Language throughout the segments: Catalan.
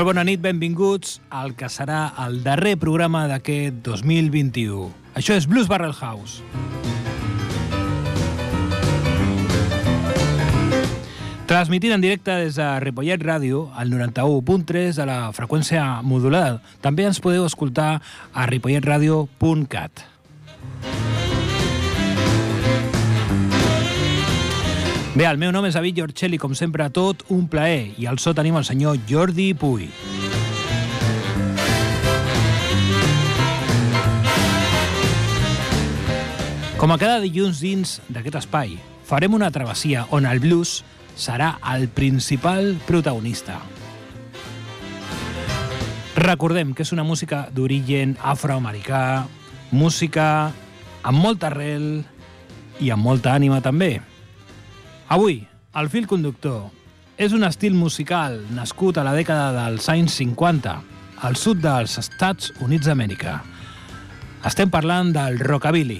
Molt bona nit, benvinguts al que serà el darrer programa d'aquest 2021. Això és Blues Barrel House. Transmitint en directe des de Ripollet Ràdio, al 91.3 de la freqüència modulada. També ens podeu escoltar a ripolletradio.cat. Bé, el meu nom és David Giorcelli, com sempre, tot un plaer. I al so tenim el senyor Jordi Puy. Com a cada dilluns dins d'aquest espai, farem una travessia on el blues serà el principal protagonista. Recordem que és una música d'origen afroamericà, música amb molta arrel i amb molta ànima també. Avui, el fil conductor és un estil musical nascut a la dècada dels anys 50 al sud dels Estats Units d'Amèrica. Estem parlant del rockabilly,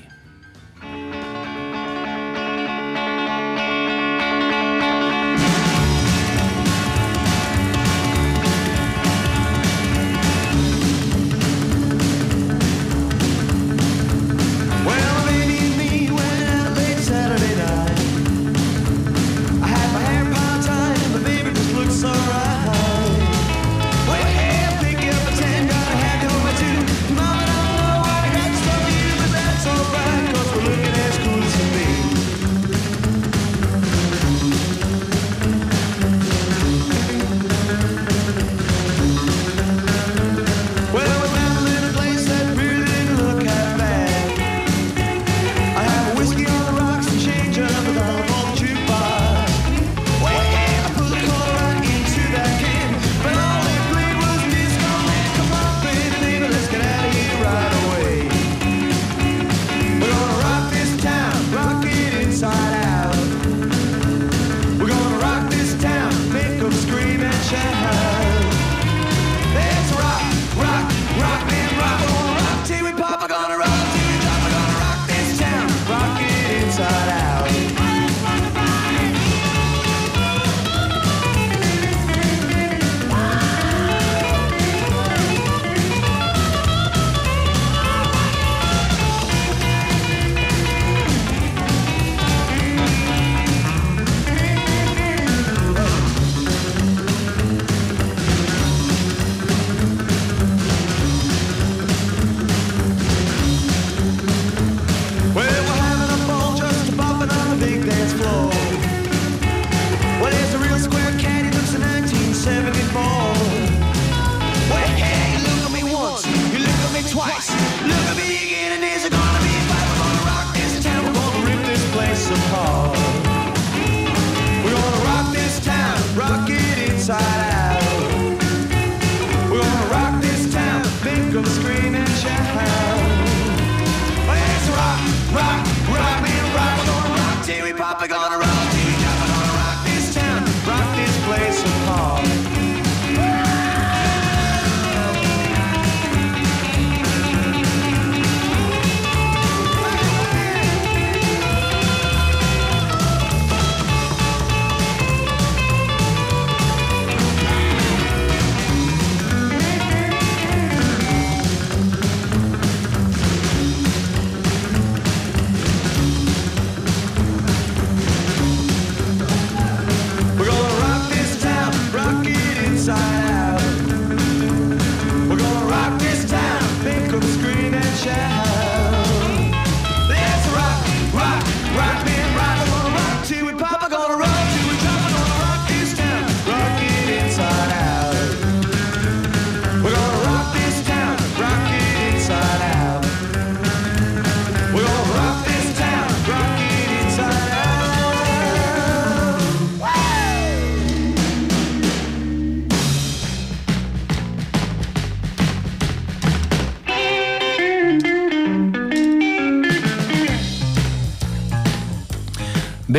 topic on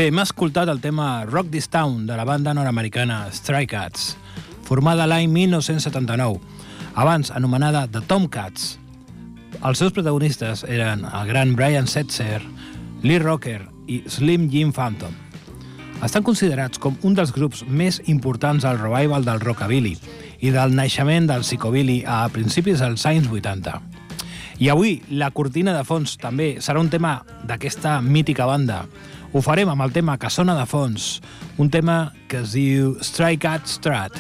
Bé, hem escoltat el tema Rock This Town de la banda nord-americana Stray Cats, formada l'any 1979, abans anomenada The Tomcats. Els seus protagonistes eren el gran Brian Setzer, Lee Rocker i Slim Jim Phantom. Estan considerats com un dels grups més importants al revival del rockabilly i del naixement del psicobilly a principis dels anys 80. I avui la cortina de fons també serà un tema d'aquesta mítica banda, ho farem amb el tema que sona de fons, un tema que es diu Strike at Strat.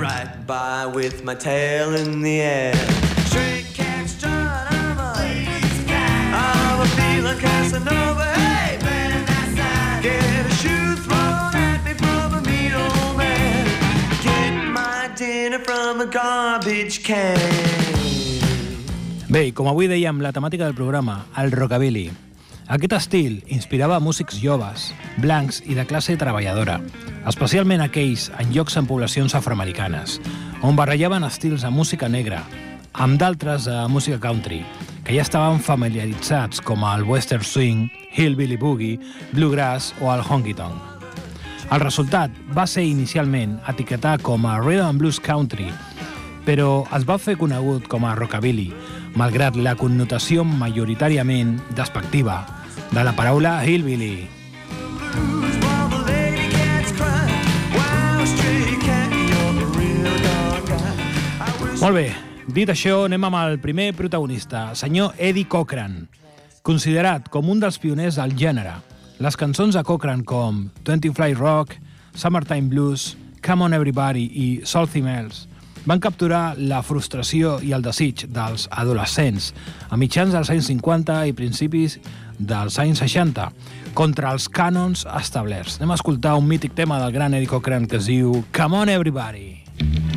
right by with my tail in the air. I'm. Hey, Get me old man. Get my dinner from a garbage can. Bé, com avui dèiem, la temàtica del programa, el rockabilly. Aquest estil inspirava músics joves, blancs i de classe treballadora, especialment aquells en llocs en poblacions afroamericanes, on barrejaven estils de música negra, amb d'altres de música country, que ja estaven familiaritzats com el western swing, hillbilly boogie, bluegrass o el honky tonk. El resultat va ser inicialment etiquetar com a rhythm and blues country, però es va fer conegut com a rockabilly, malgrat la connotació majoritàriament despectiva de la paraula hillbilly. Molt bé, dit això, anem amb el primer protagonista, senyor Eddie Cochran, considerat com un dels pioners del gènere. Les cançons de Cochran com 20 Fly Rock, Summertime Blues, Come On Everybody i Salty Mel's van capturar la frustració i el desig dels adolescents a mitjans dels anys 50 i principis dels anys 60 contra els cànons establerts. Anem a escoltar un mític tema del gran Eddie Cochran que es diu Come on everybody!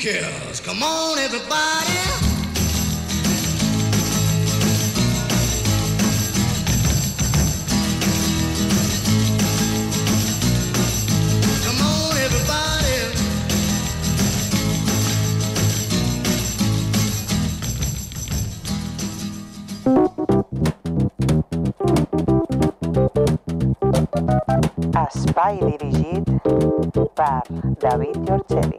kills. Come on, everybody. Aspire e per David Giorgelli.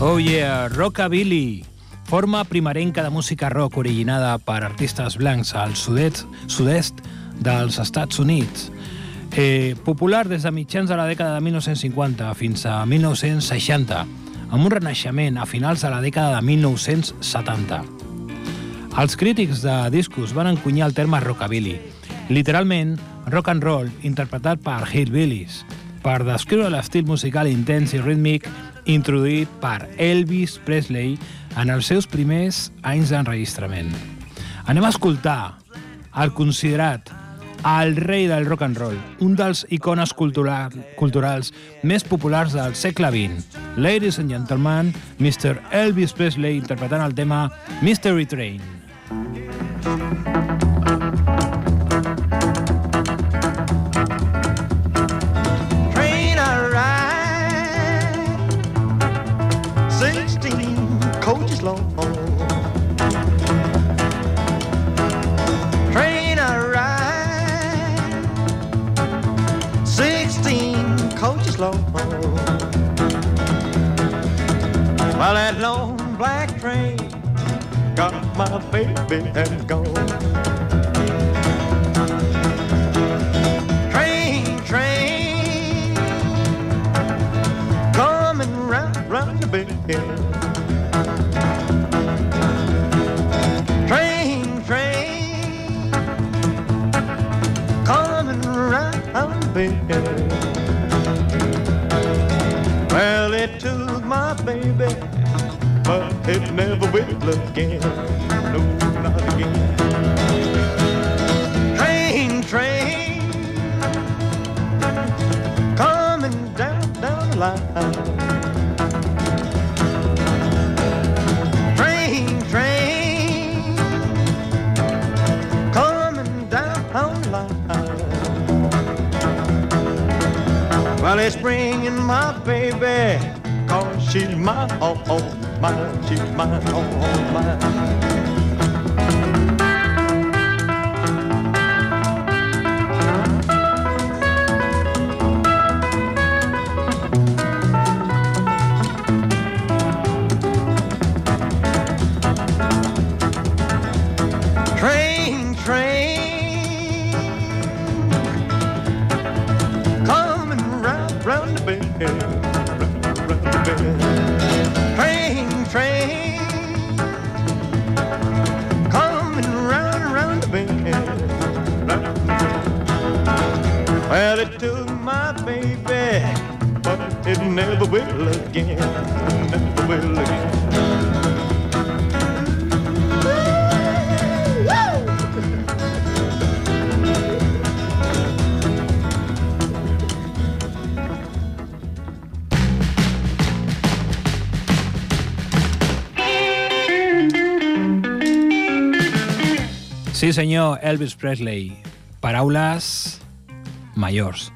Oh yeah, Rockabilly! Forma primerenca de música rock originada per artistes blancs al sud-est sud dels Estats Units. Eh, popular des de mitjans de la dècada de 1950 fins a 1960, amb un renaixement a finals de la dècada de 1970. Els crítics de discos van encunyar el terme rockabilly, literalment rock and roll interpretat per hillbillies, per descriure l'estil musical intens i rítmic introduït per Elvis Presley en els seus primers anys d'enregistrament. Anem a escoltar el considerat el rei del rock and roll, un dels icones cultural, culturals més populars del segle XX. Ladies and gentlemen, Mr. Elvis Presley interpretant el tema Mystery Train. train I ride, sixteen coaches long. While that long black train got my baby and gone. Train, train, coming round, round the bend. Train, train, coming round the bend. Well, it took my baby, it never will again. No, not again. Train, train, coming down, down the line. Train, train, coming down the line. Well, it's bringing my baby, cause she's mine, all, all mine, she's mine, all, Sí, senyor, Elvis Presley. Paraules majors.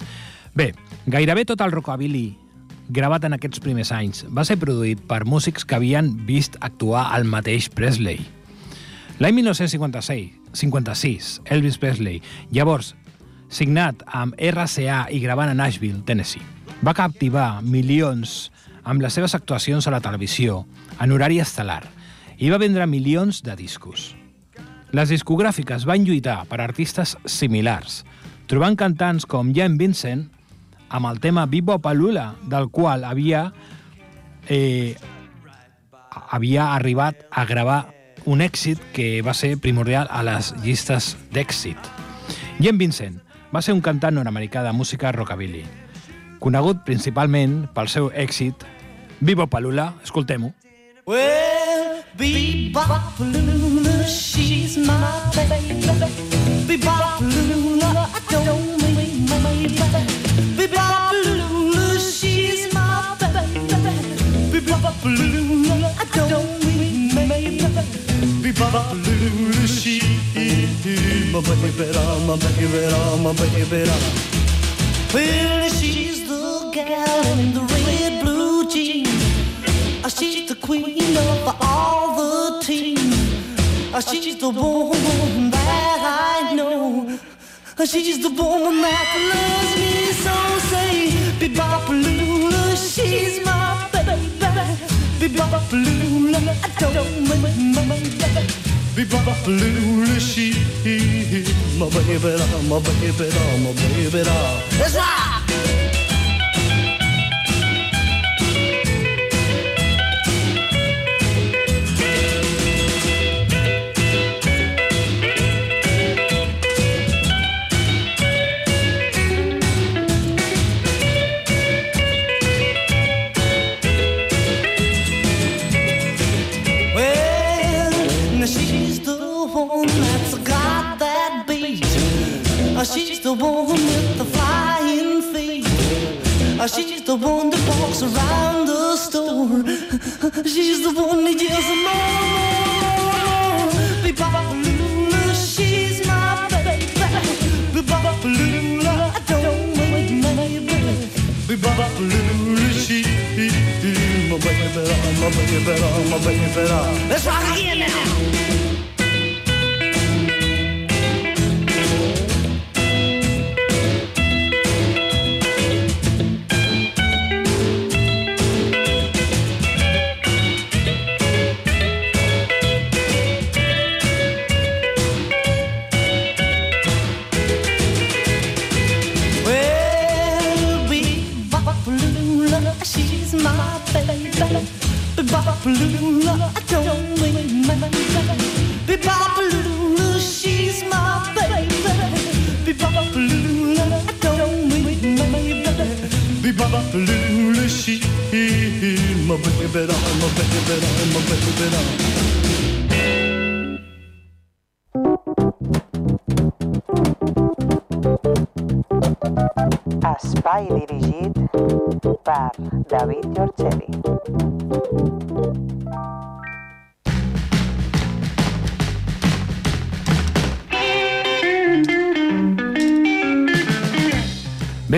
Bé, gairebé tot el rockabilly gravat en aquests primers anys va ser produït per músics que havien vist actuar el mateix Presley. L'any 1956, 56, Elvis Presley, llavors signat amb RCA i gravant a Nashville, Tennessee, va captivar milions amb les seves actuacions a la televisió en horari estel·lar i va vendre milions de discos. Les discogràfiques van lluitar per artistes similars, trobant cantants com Jan Vincent amb el tema Bebop a Lula, del qual havia, eh, havia arribat a gravar un èxit que va ser primordial a les llistes d'èxit. Jan Vincent va ser un cantant nord-americà de música rockabilly, conegut principalment pel seu èxit Bebop a Lula, escoltem-ho. Well, bebop Lula, she's my baby. Bebop Lula, I don't mean my baby. Lula, I don't mean. Bebop Lula, she's my baby, my baby, my baby. Well, she's the gal in the red blue jeans. She's the queen of all the teams. She's the woman that I know. She's the woman that loves me so. Say, Bebopalula, she's my Bebopalula, I don't mind my baby. Bebopalula, she's my baby, my baby, my baby. That's right. She's the one that yells more, more. Be-bop-a-lula, she's my baby. Be-bop-a-lula, I don't baby. Be-bop-a-lula, she's my baby, my baby, my baby. Let's rock again now. Be-bop-a-lula, I don't mean my baby. Be-bop-a-lula, she's my baby. Be-bop-a-lula, I don't mean my baby. Be-bop-a-lula, she's my baby, my baby, my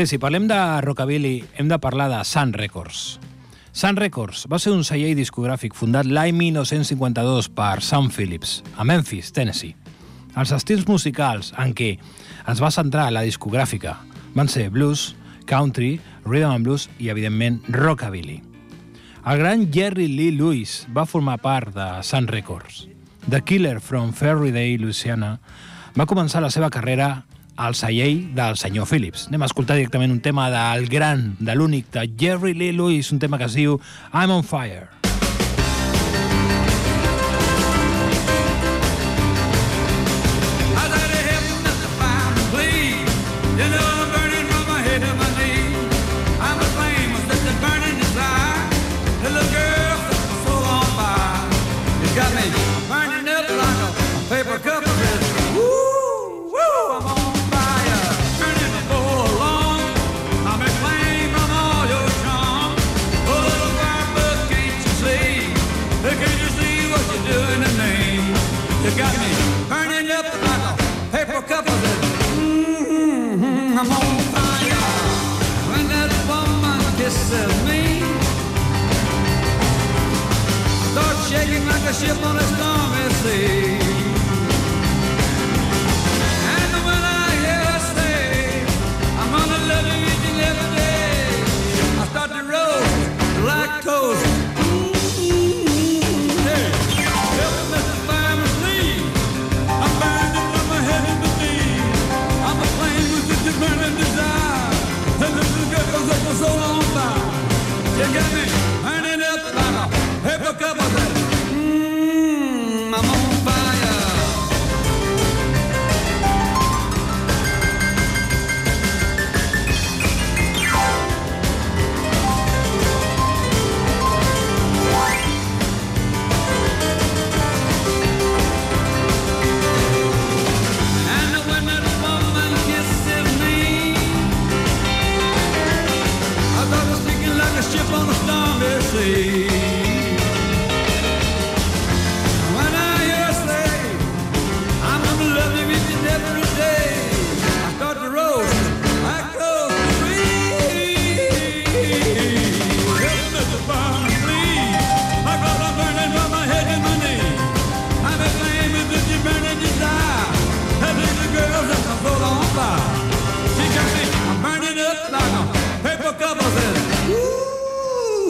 Si parlem de rockabilly, hem de parlar de Sun Records. Sun Records va ser un celler discogràfic fundat l'any 1952 per Sam Phillips, a Memphis, Tennessee. Els estils musicals en què es va centrar la discogràfica van ser blues, country, rhythm and blues i, evidentment, rockabilly. El gran Jerry Lee Lewis va formar part de Sun Records. The Killer from Day, Louisiana, va començar la seva carrera al celler del senyor Phillips. Anem a escoltar directament un tema del gran, de l'únic, de Jerry Lee Lewis, un tema que es diu I'm on Fire.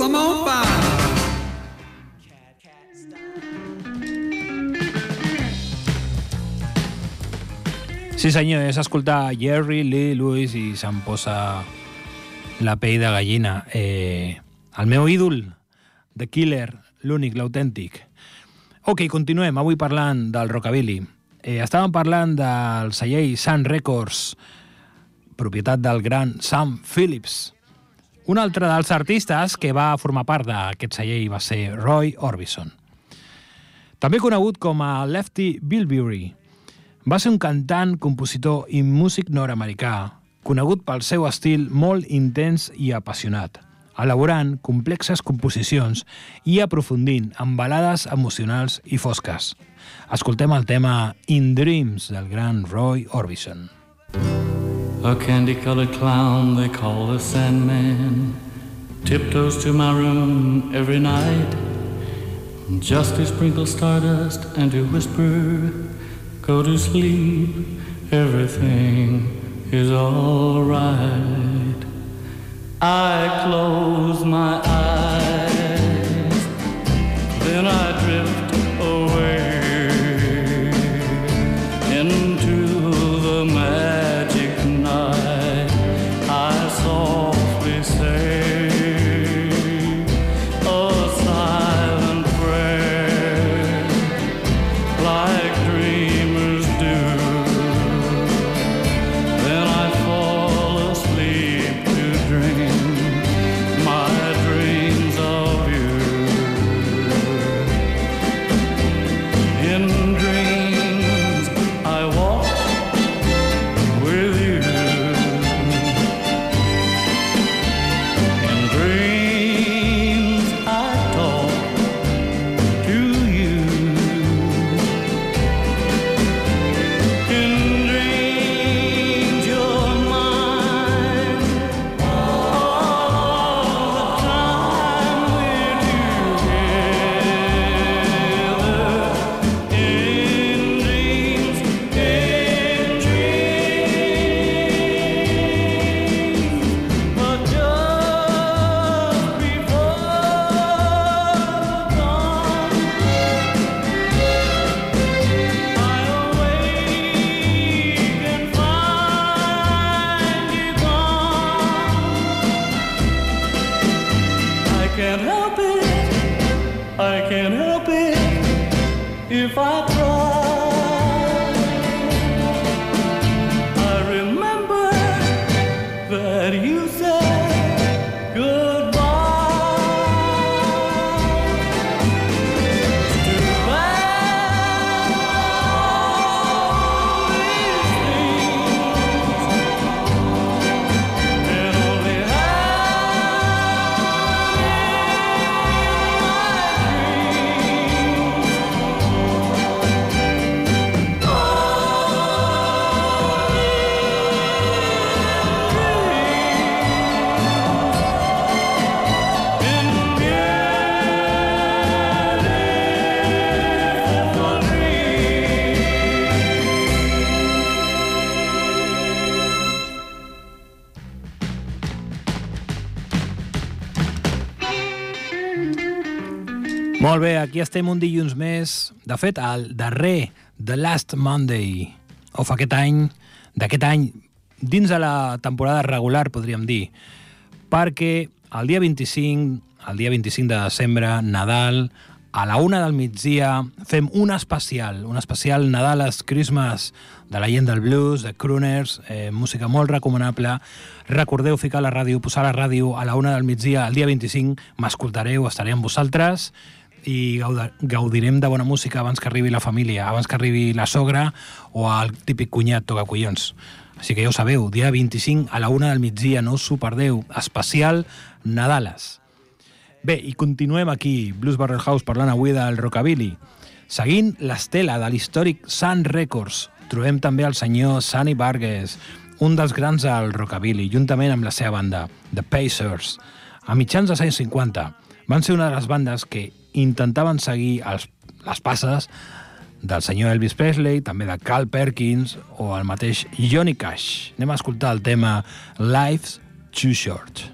I'm on fire. Sí senyor, és escoltar Jerry Lee Lewis i se'm posa la pell de gallina. Eh, el meu ídol, The Killer, l'únic, l'autèntic. Ok, continuem, avui parlant del rockabilly. Eh, estàvem parlant del celler Sun Records, propietat del gran Sam Phillips. Un altre dels artistes que va formar part d'aquest celler va ser Roy Orbison. També conegut com a Lefty Bilberry, va ser un cantant, compositor i músic nord-americà, conegut pel seu estil molt intens i apassionat. elaborant complexes composicions i aprofundint en balades emocionals i fosques. Escoltem el tema In Dreams del gran Roy Orbison. A candy-colored clown they call the Sandman. Tiptoes to my room every night. Just to sprinkle stardust and to whisper, "Go to sleep, everything is all right." I close my eyes, then I drift Molt bé, aquí estem un dilluns més. De fet, el darrer, The Last Monday, of aquest any, d'aquest any, dins de la temporada regular, podríem dir, perquè el dia 25, el dia 25 de desembre, Nadal, a la una del migdia, fem un especial, un especial Nadales Christmas de la gent del blues, de crooners, eh, música molt recomanable. Recordeu ficar la ràdio, posar la ràdio a la una del migdia, el dia 25, m'escoltareu, estaré amb vosaltres i gaudirem de bona música abans que arribi la família, abans que arribi la sogra o el típic cunyat toca collons. Així que ja ho sabeu, dia 25 a la una del migdia, no us ho perdeu, especial Nadales. Bé, i continuem aquí, Blues Barrel House, parlant avui del rockabilly. Seguint l'estela de l'històric Sun Records, trobem també el senyor Sonny Vargas, un dels grans del rockabilly, juntament amb la seva banda, The Pacers. A mitjans dels anys 50 van ser una de les bandes que intentaven seguir els, les passes del senyor Elvis Presley, també de Carl Perkins o el mateix Johnny Cash. Anem a escoltar el tema Life's Too Short.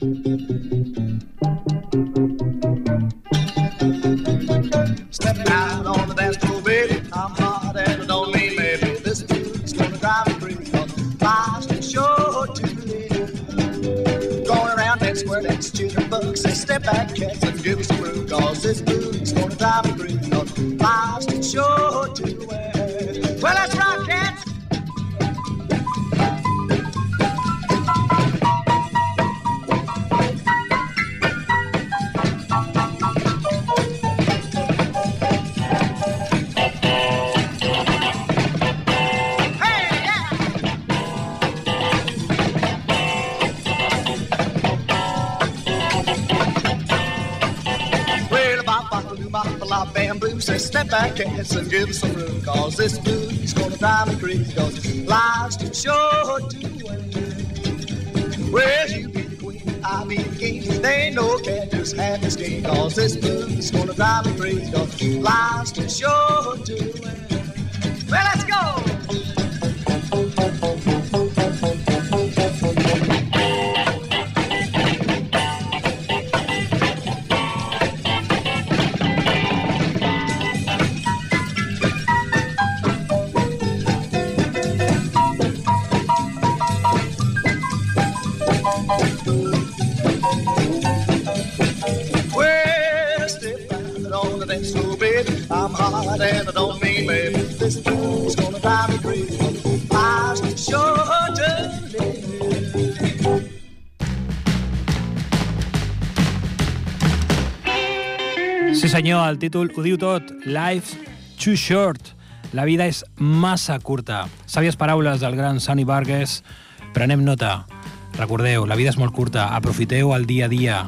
Step to the. Say, step back, cats, and give us a room. Cause this dude's gonna drive me crazy. Cause life's too short to live. Well, that's cats, and give us some room. Cause this blues gonna drive me crazy. Cause life's too short to wait. Well, you be the queen, I'll be the king. There ain't no cat just have this game. Cause this blues gonna drive me crazy. Cause life's too short to wait. Well, let's go! El títol ho diu tot. Life's too short. La vida és massa curta. Sàvies paraules del gran Sonny Vargas. Prenem nota. Recordeu, la vida és molt curta. Aprofiteu el dia a dia.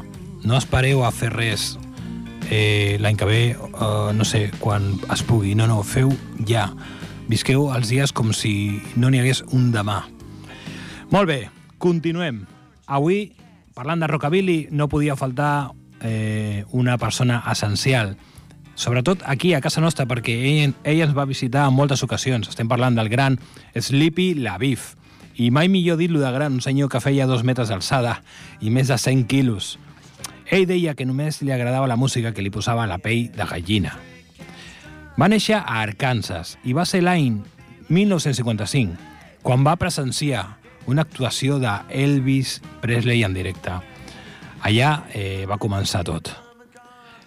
No espereu a fer res. Eh, L'any que ve, eh, no sé, quan es pugui. No, no, feu ja. Visqueu els dies com si no n'hi hagués un demà. Molt bé, continuem. Avui, parlant de rockabilly, no podia faltar eh, una persona essencial. Sobretot aquí, a casa nostra, perquè ell, ell ens va visitar en moltes ocasions. Estem parlant del gran Sleepy Lavif. I mai millor dir-lo de gran, un senyor que feia dos metres d'alçada i més de 100 quilos. Ell deia que només li agradava la música que li posava la pell de gallina. Va néixer a Arkansas i va ser l'any 1955, quan va presenciar una actuació de Elvis Presley en directe. Allà eh, va començar tot.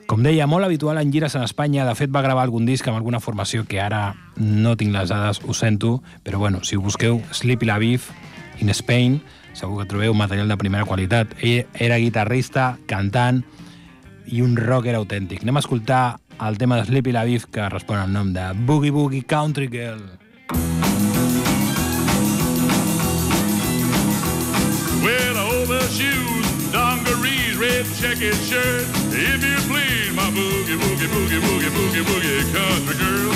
Com deia, molt habitual en gires en Espanya, de fet va gravar algun disc amb alguna formació que ara no tinc les dades, ho sento, però bueno, si ho busqueu, Sleepy La Beef in Spain, segur que trobeu material de primera qualitat. Ell era guitarrista, cantant i un rocker autèntic. Anem a escoltar el tema de Sleepy La Beef que respon al nom de Boogie Boogie Country Girl. Well, overshoes, dungarees, red checkered shirt. If you boogie, boogie, boogie, boogie, boogie, boogie country girl.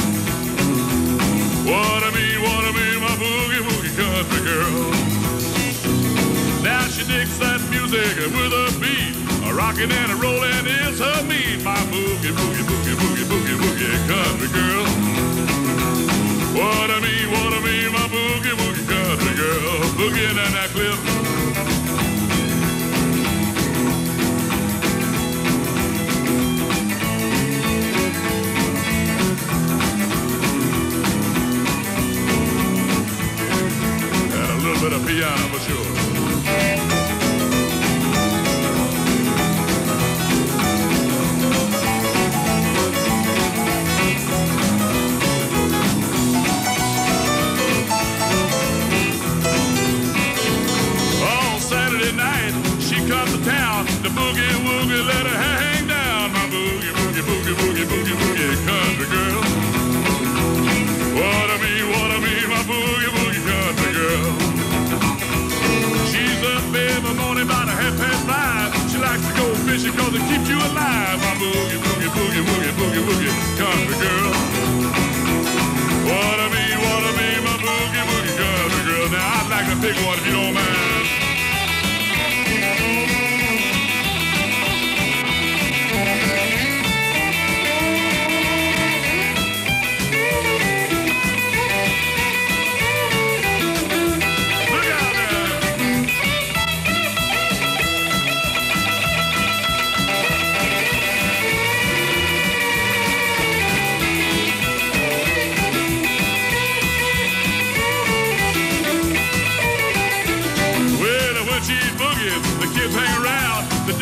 What I mean, what I mean, my boogie, boogie country girl. Now she digs that music with a beat. A rockin' and a rollin' is her meat. My boogie, boogie, boogie, boogie, boogie, boogie country girl. What I mean, what I mean, my boogie, boogie country girl. Boogie down that cliff. Piano for sure. On Saturday night, she comes to town. The boogie woogie let her hang down. My boogie, boogie, boogie, boogie, boogie, boogie country to go fishing cause it keeps you alive. My boogie, boogie, boogie, boogie, boogie, boogie country girl. Mean, what I mean, my boogie, boogie country girl. Now I'd like to pick one if you don't mind.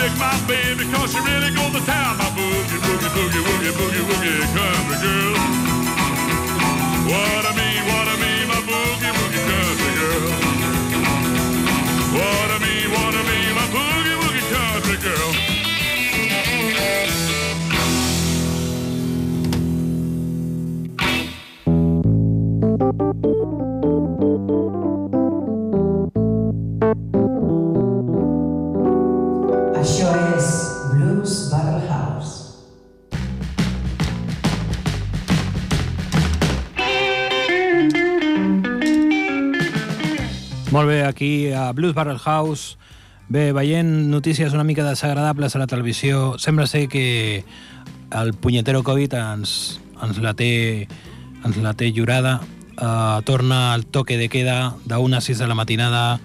Dig my baby because she really goes to town. My boogie, boogie, boogie, boogie, boogie, boogie, country girl. What Blues Barrel House. Bé, veient notícies una mica desagradables a la televisió, sembla ser que el punyetero Covid ens, ens, la, té, ens la té llorada. Uh, torna el toque de queda d'una a 6 de la matinada.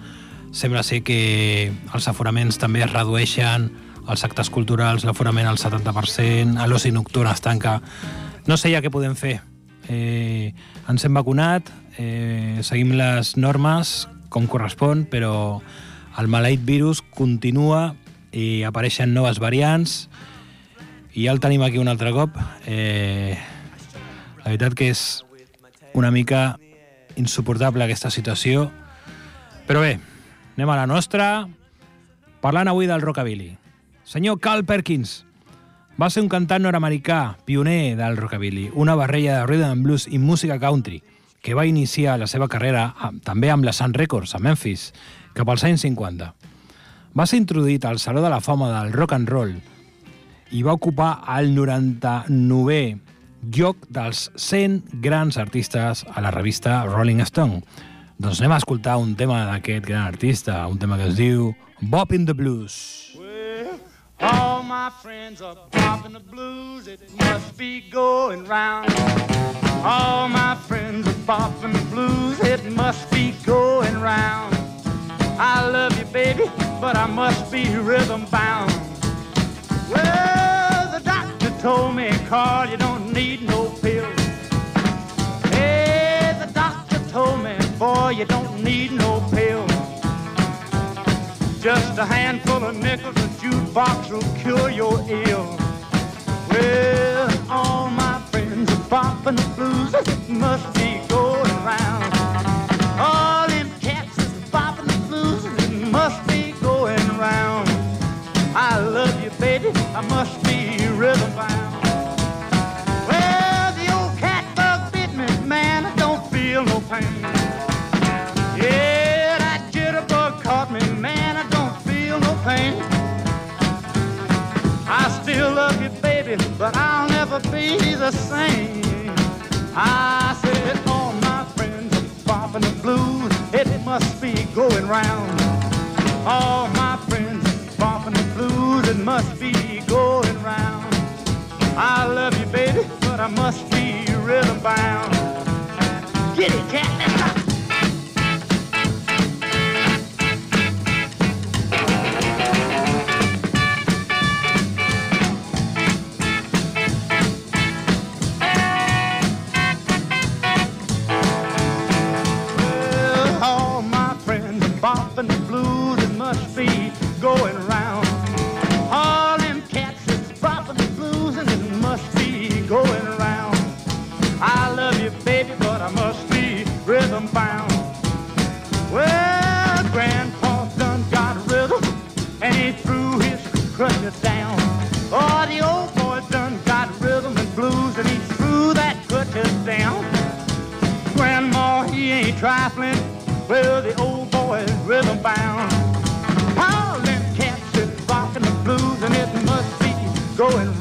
Sembla ser que els aforaments també es redueixen, els actes culturals, l'aforament al 70%, a l'oci nocturn es tanca. No sé ja què podem fer. Eh, ens hem vacunat, eh, seguim les normes com correspon, però el maleït virus continua i apareixen noves variants. I ja el tenim aquí un altre cop. Eh, la veritat que és una mica insuportable aquesta situació, però bé, anem a la nostra, parlant avui del rockabilly. Senyor Carl Perkins, va ser un cantant nord-americà, pioner del rockabilly, una barreja de rhythm and blues i música country, que va iniciar la seva carrera amb, també amb la Sun Records, a Memphis, cap als anys 50. Va ser introduït al Saló de la Fama del Rock and Roll i va ocupar el 99è lloc dels 100 grans artistes a la revista Rolling Stone. Doncs anem a escoltar un tema d'aquest gran artista, un tema que es diu Bob in the Blues. Well, all my friends are popping the blues. It must be going round. All my friends are popping the blues. It must be going round. I love you, baby, but I must be rhythm bound. Well, the doctor told me, Carl, you don't need no pills. Hey, the doctor told me, boy, you don't need no pills. Just a handful of nickels, a jukebox will cure your ill. Well, all my popping the blues. It must be going round. All them cats is popping the blues. It must be going round. I love you, baby. I must be rhythm bound. But I'll never be the same. I said, all my friends are popping the blues. It must be going round. All my friends are popping the blues. It must be going round. I love you, baby, but I must be rhythm bound. Get it, cat, let's. Friends are bopping the blues. It must be going round. Going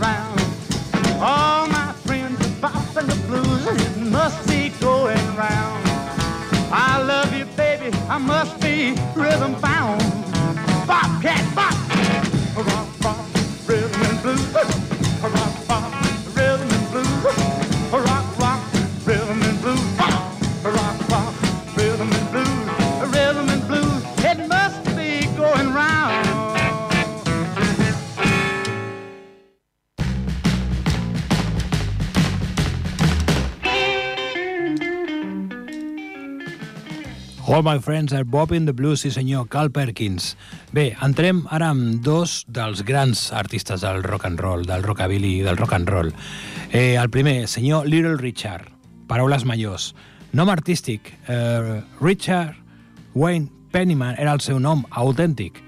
All my friends are in the Blues, sí senyor, Carl Perkins. Bé, entrem ara amb dos dels grans artistes del rock and roll, del rockabilly i del rock and roll. Eh, el primer, senyor Little Richard, paraules majors. Nom artístic, eh, Richard Wayne Pennyman era el seu nom autèntic.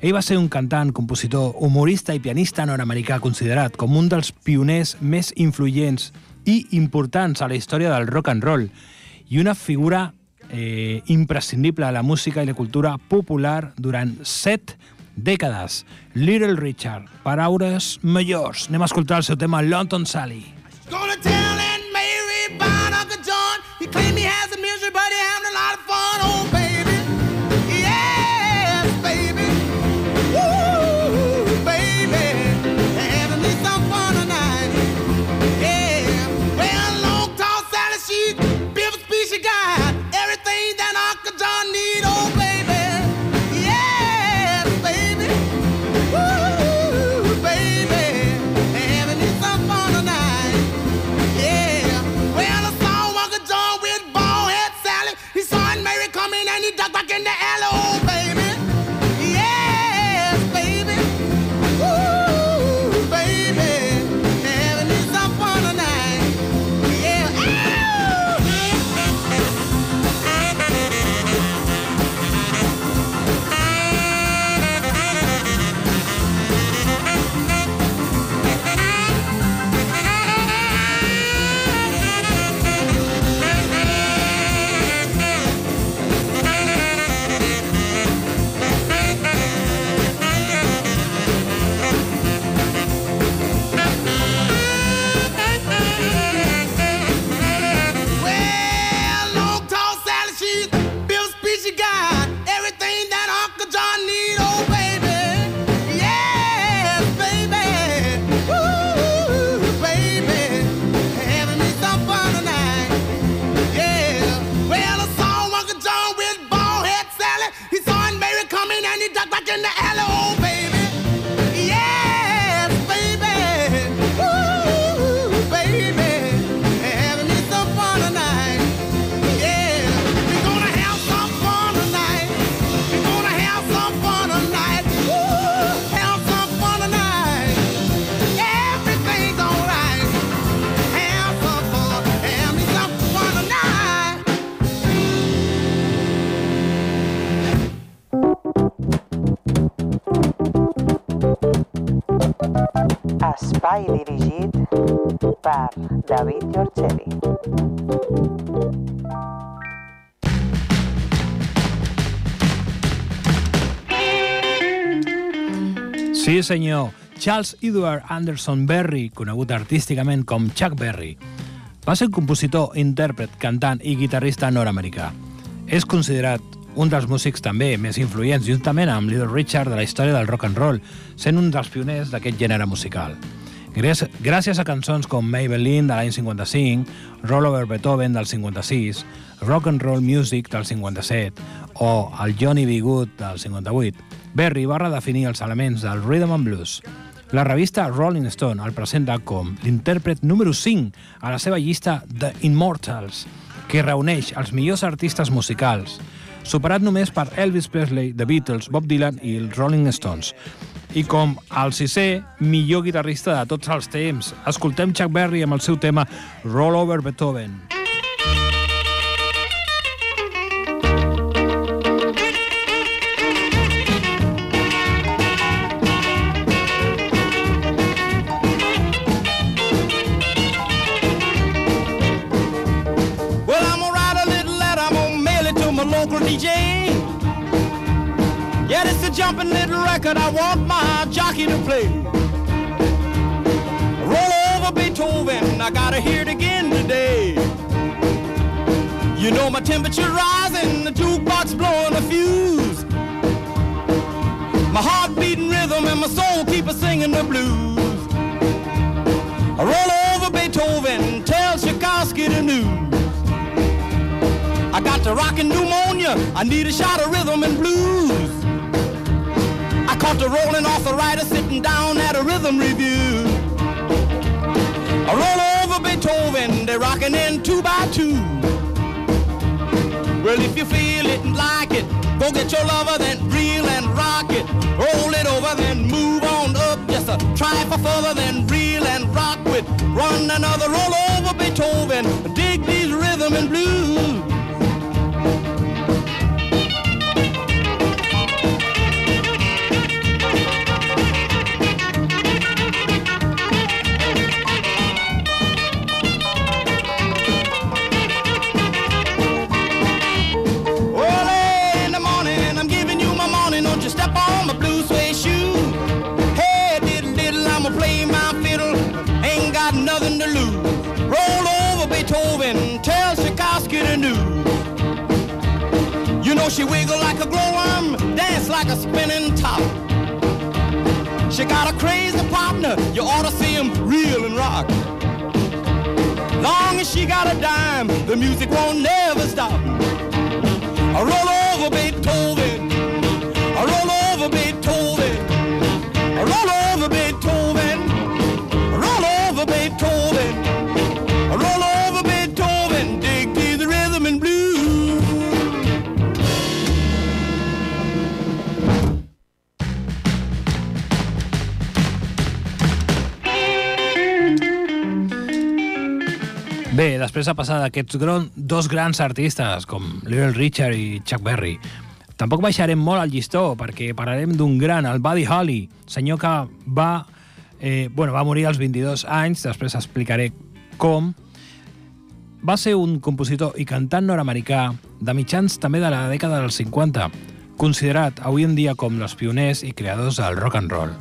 Ell va ser un cantant, compositor, humorista i pianista nord-americà considerat com un dels pioners més influents i importants a la història del rock and roll i una figura eh, imprescindible a la música i la cultura popular durant set dècades. Little Richard, paraules majors. Anem a escoltar el seu tema London Sally. in the Espai dirigit per David Giorgeli. Sí, senyor. Charles Edward Anderson Berry, conegut artísticament com Chuck Berry, va ser un compositor, intèrpret, cantant i guitarrista nord-americà. És considerat un dels músics també més influents, juntament amb Little Richard de la història del rock and roll, sent un dels pioners d'aquest gènere musical. Gràcies, a cançons com Maybelline de l'any 55, Roll Over Beethoven del 56, Rock and Roll Music del 57 o el Johnny B. Good del 58, Berry va redefinir els elements del rhythm and blues. La revista Rolling Stone el presenta com l'intèrpret número 5 a la seva llista The Immortals, que reuneix els millors artistes musicals, superat només per Elvis Presley, The Beatles, Bob Dylan i els Rolling Stones. I com el sisè millor guitarrista de tots els temps, escoltem Chuck Berry amb el seu tema Roll Over Beethoven. Well, local DJ. Yeah, it's a jumping little record I want my jockey to play. Roll over Beethoven, I gotta hear it again today. You know my temperature rising, the jukebox blowing a fuse. My heart beating rhythm and my soul keep a singing the blues. Roll over Beethoven, tell Tchaikovsky the news. The rockin' pneumonia. I need a shot of rhythm and blues. I caught the rolling arthritis sitting down at a rhythm review. I roll over Beethoven, they're rocking in two by two. Well, if you feel it and like it, go get your lover, then reel and rock it. Roll it over, then move on up. Just a try for further, then reel and rock with. Run another roll over Beethoven. Dig these rhythm and blues. Know she wiggle like a glowworm, dance like a spinning top. She got a crazy partner, you ought to see him reel and rock. Long as she got a dime, the music won't never stop. I roll over Beethoven. I roll over Beethoven. Roll over Beethoven. Roll over Beethoven. Bé, després de passar d'aquests dos grans artistes com Little Richard i Chuck Berry, tampoc baixarem molt al llistó perquè parlarem d'un gran, el Buddy Holly, senyor que va, eh, bueno, va morir als 22 anys, després explicaré com. Va ser un compositor i cantant nord-americà de mitjans també de la dècada dels 50, considerat avui en dia com els pioners i creadors del rock and roll.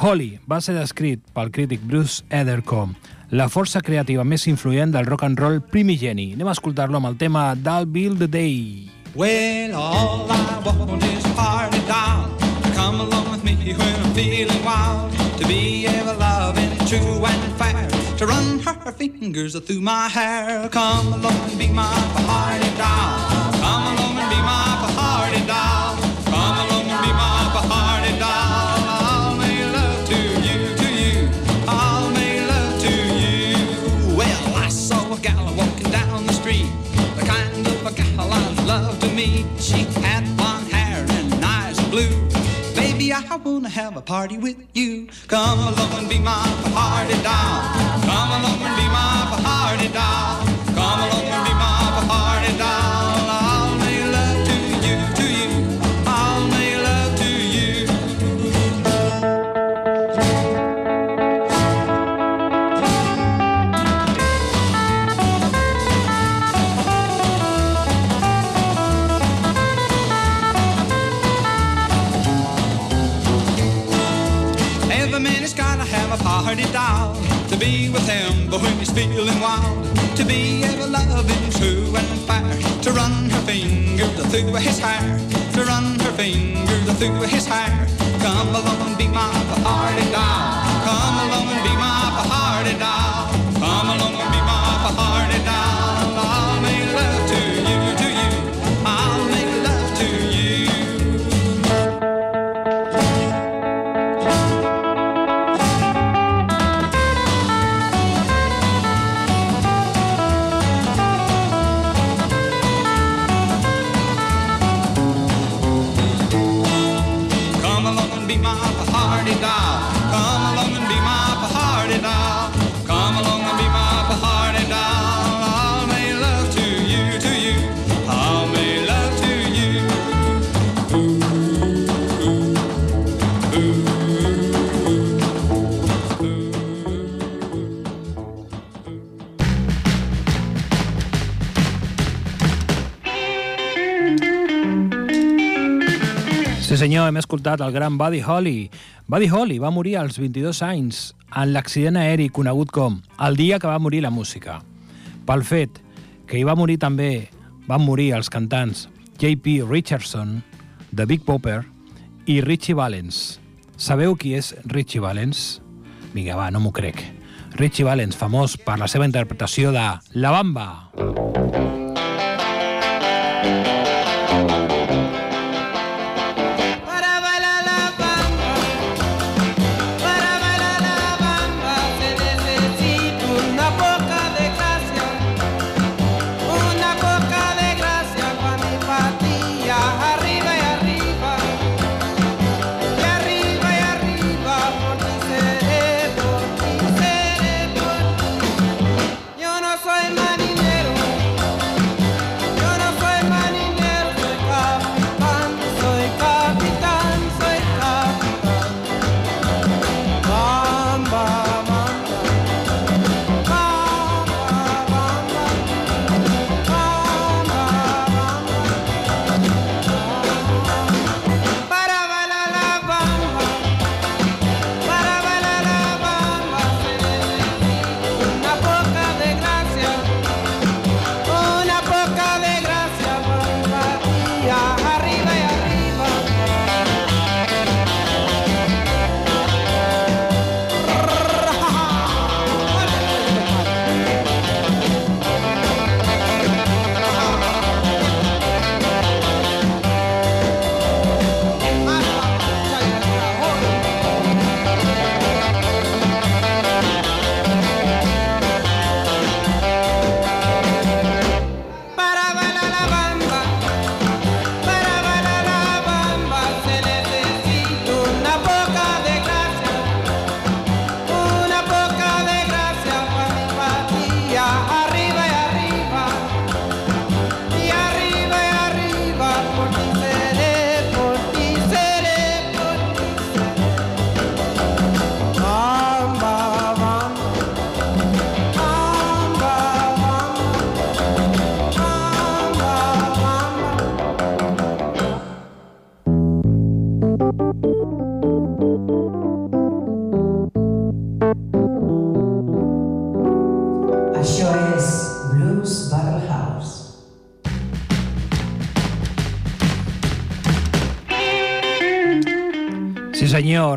Holly va ser descrit pel crític Bruce Eder com la força creativa més influent del rock and roll primigeni. Anem a escoltar-lo amb el tema d'All Bill the Day. Well, all I want is party doll come along with me when I'm feeling wild. To be ever loving, true and fair. To run her fingers through my hair. Come along and be my party doll. Come along and be my Meet. She had blonde hair and eyes blue. Baby, I wanna have a party with you. Come along and be my party doll. Come along and be my party doll. When he's feeling wild, to be ever loving, true and fair, to run her fingers through his hair, to run her fingers through his hair. Come along and be my party doll. Come along and be my party doll. Come along and be my senyor, hem escoltat el gran Buddy Holly. Buddy Holly va morir als 22 anys en l'accident aeri conegut com el dia que va morir la música. Pel fet que hi va morir també van morir els cantants J.P. Richardson, The Big Popper i Richie Valens. Sabeu qui és Richie Valens? Vinga, va, no m'ho crec. Richie Valens, famós per la seva interpretació de La Bamba. Para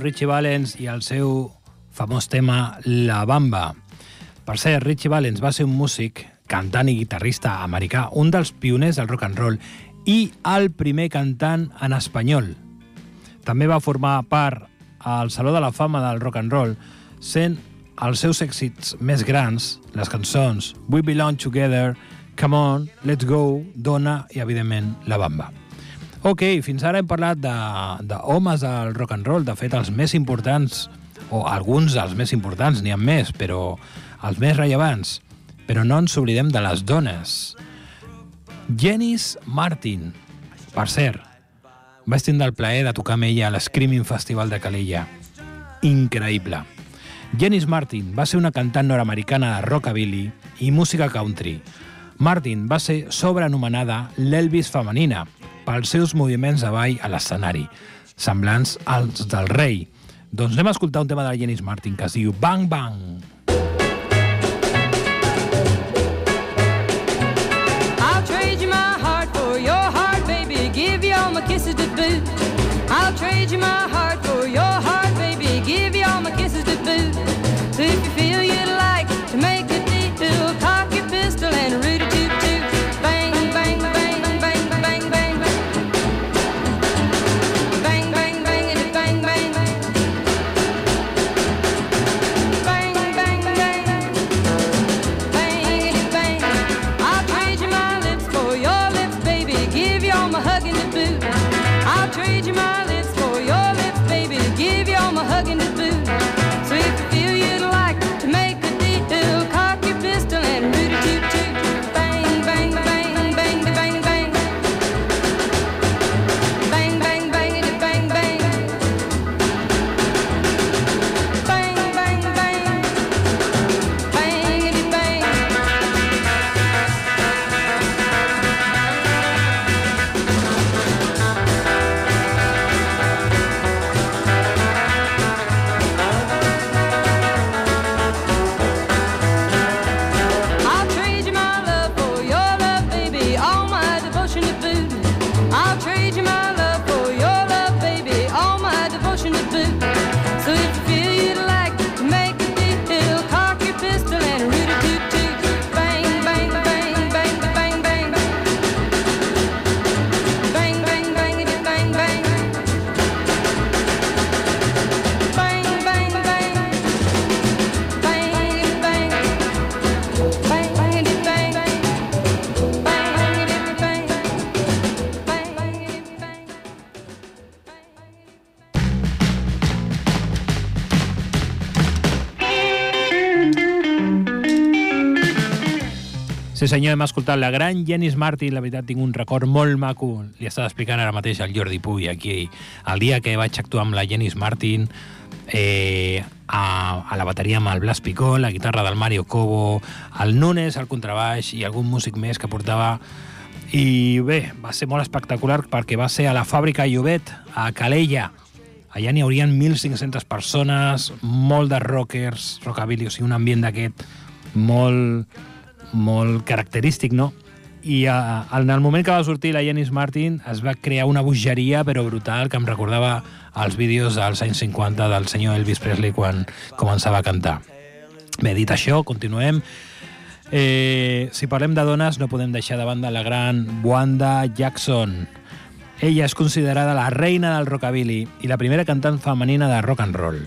Richie Valens i el seu famós tema La Bamba. Per cert, Richie Valens va ser un músic, cantant i guitarrista americà, un dels pioners del rock and roll i el primer cantant en espanyol. També va formar part al Saló de la Fama del Rock and Roll, sent els seus èxits més grans, les cançons We Belong Together, Come On, Let's Go, Dona i, evidentment, La Bamba. Ok, fins ara hem parlat de- d'homes del rock and roll, de fet els més importants, o alguns dels més importants, n'hi ha més, però els més rellevants. Però no ens oblidem de les dones. Jenis Martin. Per cert, vaig tindre el plaer de tocar amb ella a l'Screaming Festival de Calella. Increïble. Jenis Martin va ser una cantant nord-americana de rockabilly i música country. Martin va ser sobrenomenada l'Elvis femenina pels seus moviments de ball a l'escenari, semblants als del rei. Doncs anem a escoltar un tema de la Janis Martin que es diu Bang Bang. I'll trade my heart for your heart, baby. Give you all my kisses to boot. I'll trade you my heart Sí senyor, hem escoltat la gran Janis Martin, la veritat tinc un record molt maco, li estava explicant ara mateix al Jordi Puy aquí, el dia que vaig actuar amb la Janis Martin eh, a, a la bateria amb el Blas Picó, la guitarra del Mario Cobo, el Nunes, el contrabaix i algun músic més que portava. I bé, va ser molt espectacular perquè va ser a la fàbrica Llobet, a Calella, allà n'hi haurien 1.500 persones, molt de rockers, rockabilly, o sigui, un ambient d'aquest molt, molt característic, no? I uh, en el moment que va sortir la Janis Martin es va crear una bogeria però brutal que em recordava els vídeos dels anys 50 del senyor Elvis Presley quan començava a cantar. Bé, dit això, continuem. Eh, si parlem de dones, no podem deixar de banda la gran Wanda Jackson. Ella és considerada la reina del rockabilly i la primera cantant femenina de rock and roll.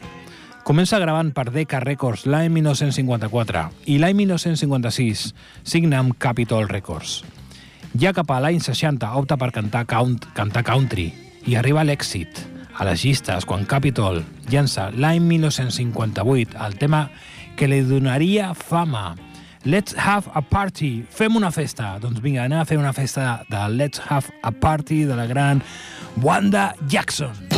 Comença gravant per Decca Records l'any 1954 i l'any 1956 signa amb Capitol Records. Ja cap a l'any 60 opta per cantar, count, cantar country i arriba l'èxit a les llistes quan Capitol llança l'any 1958 el tema que li donaria fama Let's have a party. Fem una festa. Doncs vinga, anem a fer una festa de Let's have a party de la gran Wanda Jackson.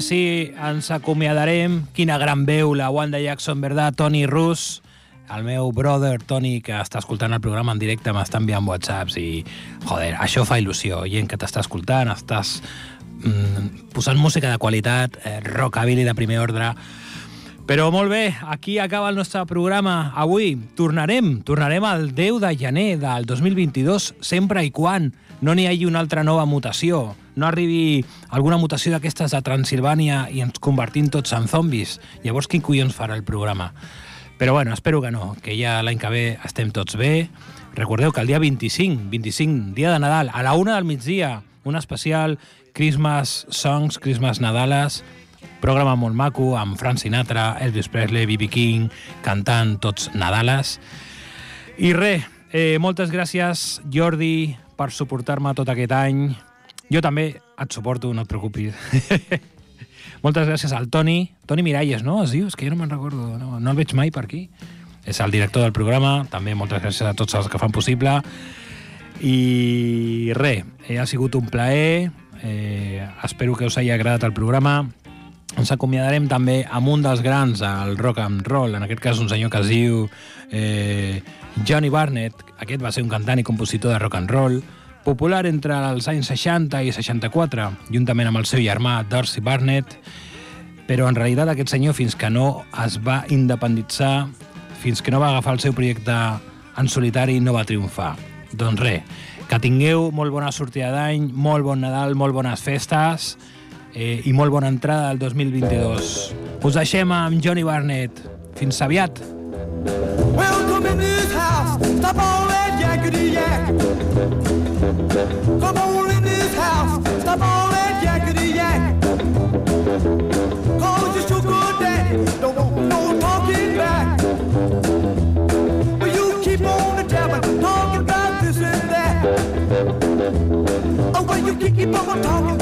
Sí, ens acomiadarem. Quina gran veu, la Wanda Jackson, verdad? Tony Rus, el meu brother Tony, que està escoltant el programa en directe, m'està enviant whatsapps i, joder, això fa il·lusió. Gent que t'està escoltant, estàs mm, posant música de qualitat, eh, rockabilly de primer ordre. Però molt bé, aquí acaba el nostre programa. Avui tornarem, tornarem al 10 de gener del 2022, sempre i quan no n'hi hagi una altra nova mutació, no arribi alguna mutació d'aquestes de Transilvània i ens convertim tots en zombis. Llavors, quin collons farà el programa? Però bueno, espero que no, que ja l'any que ve estem tots bé. Recordeu que el dia 25, 25, dia de Nadal, a la una del migdia, un especial Christmas Songs, Christmas Nadales, programa molt maco amb Frank Sinatra, Elvis Presley, B.B. King, cantant tots Nadales. I res, eh, moltes gràcies, Jordi, per suportar-me tot aquest any. Jo també et suporto, no et preocupis. moltes gràcies al Toni. Toni Miralles, no? Es diu? És que jo no me'n recordo. No, no el veig mai per aquí. És el director del programa. També moltes gràcies a tots els que fan possible. I res, eh, ha sigut un plaer. Eh, espero que us hagi agradat el programa. Ens acomiadarem també amb un dels grans al rock and roll, en aquest cas un senyor que es diu eh, Johnny Barnett. Aquest va ser un cantant i compositor de rock and roll, popular entre els anys 60 i 64, juntament amb el seu germà Darcy Barnett, però en realitat aquest senyor fins que no es va independitzar, fins que no va agafar el seu projecte en solitari, no va triomfar. Doncs res, que tingueu molt bona sortida d'any, molt bon Nadal, molt bones festes eh, i molt bona entrada del 2022. Us deixem amb Johnny Barnett. Fins aviat! Welcome in this house. Stop all that yakety yak. Come on in this house. Stop all that yakety yak. Cause. Don't want no talking back. But you keep on this and that. Oh, you keep on talking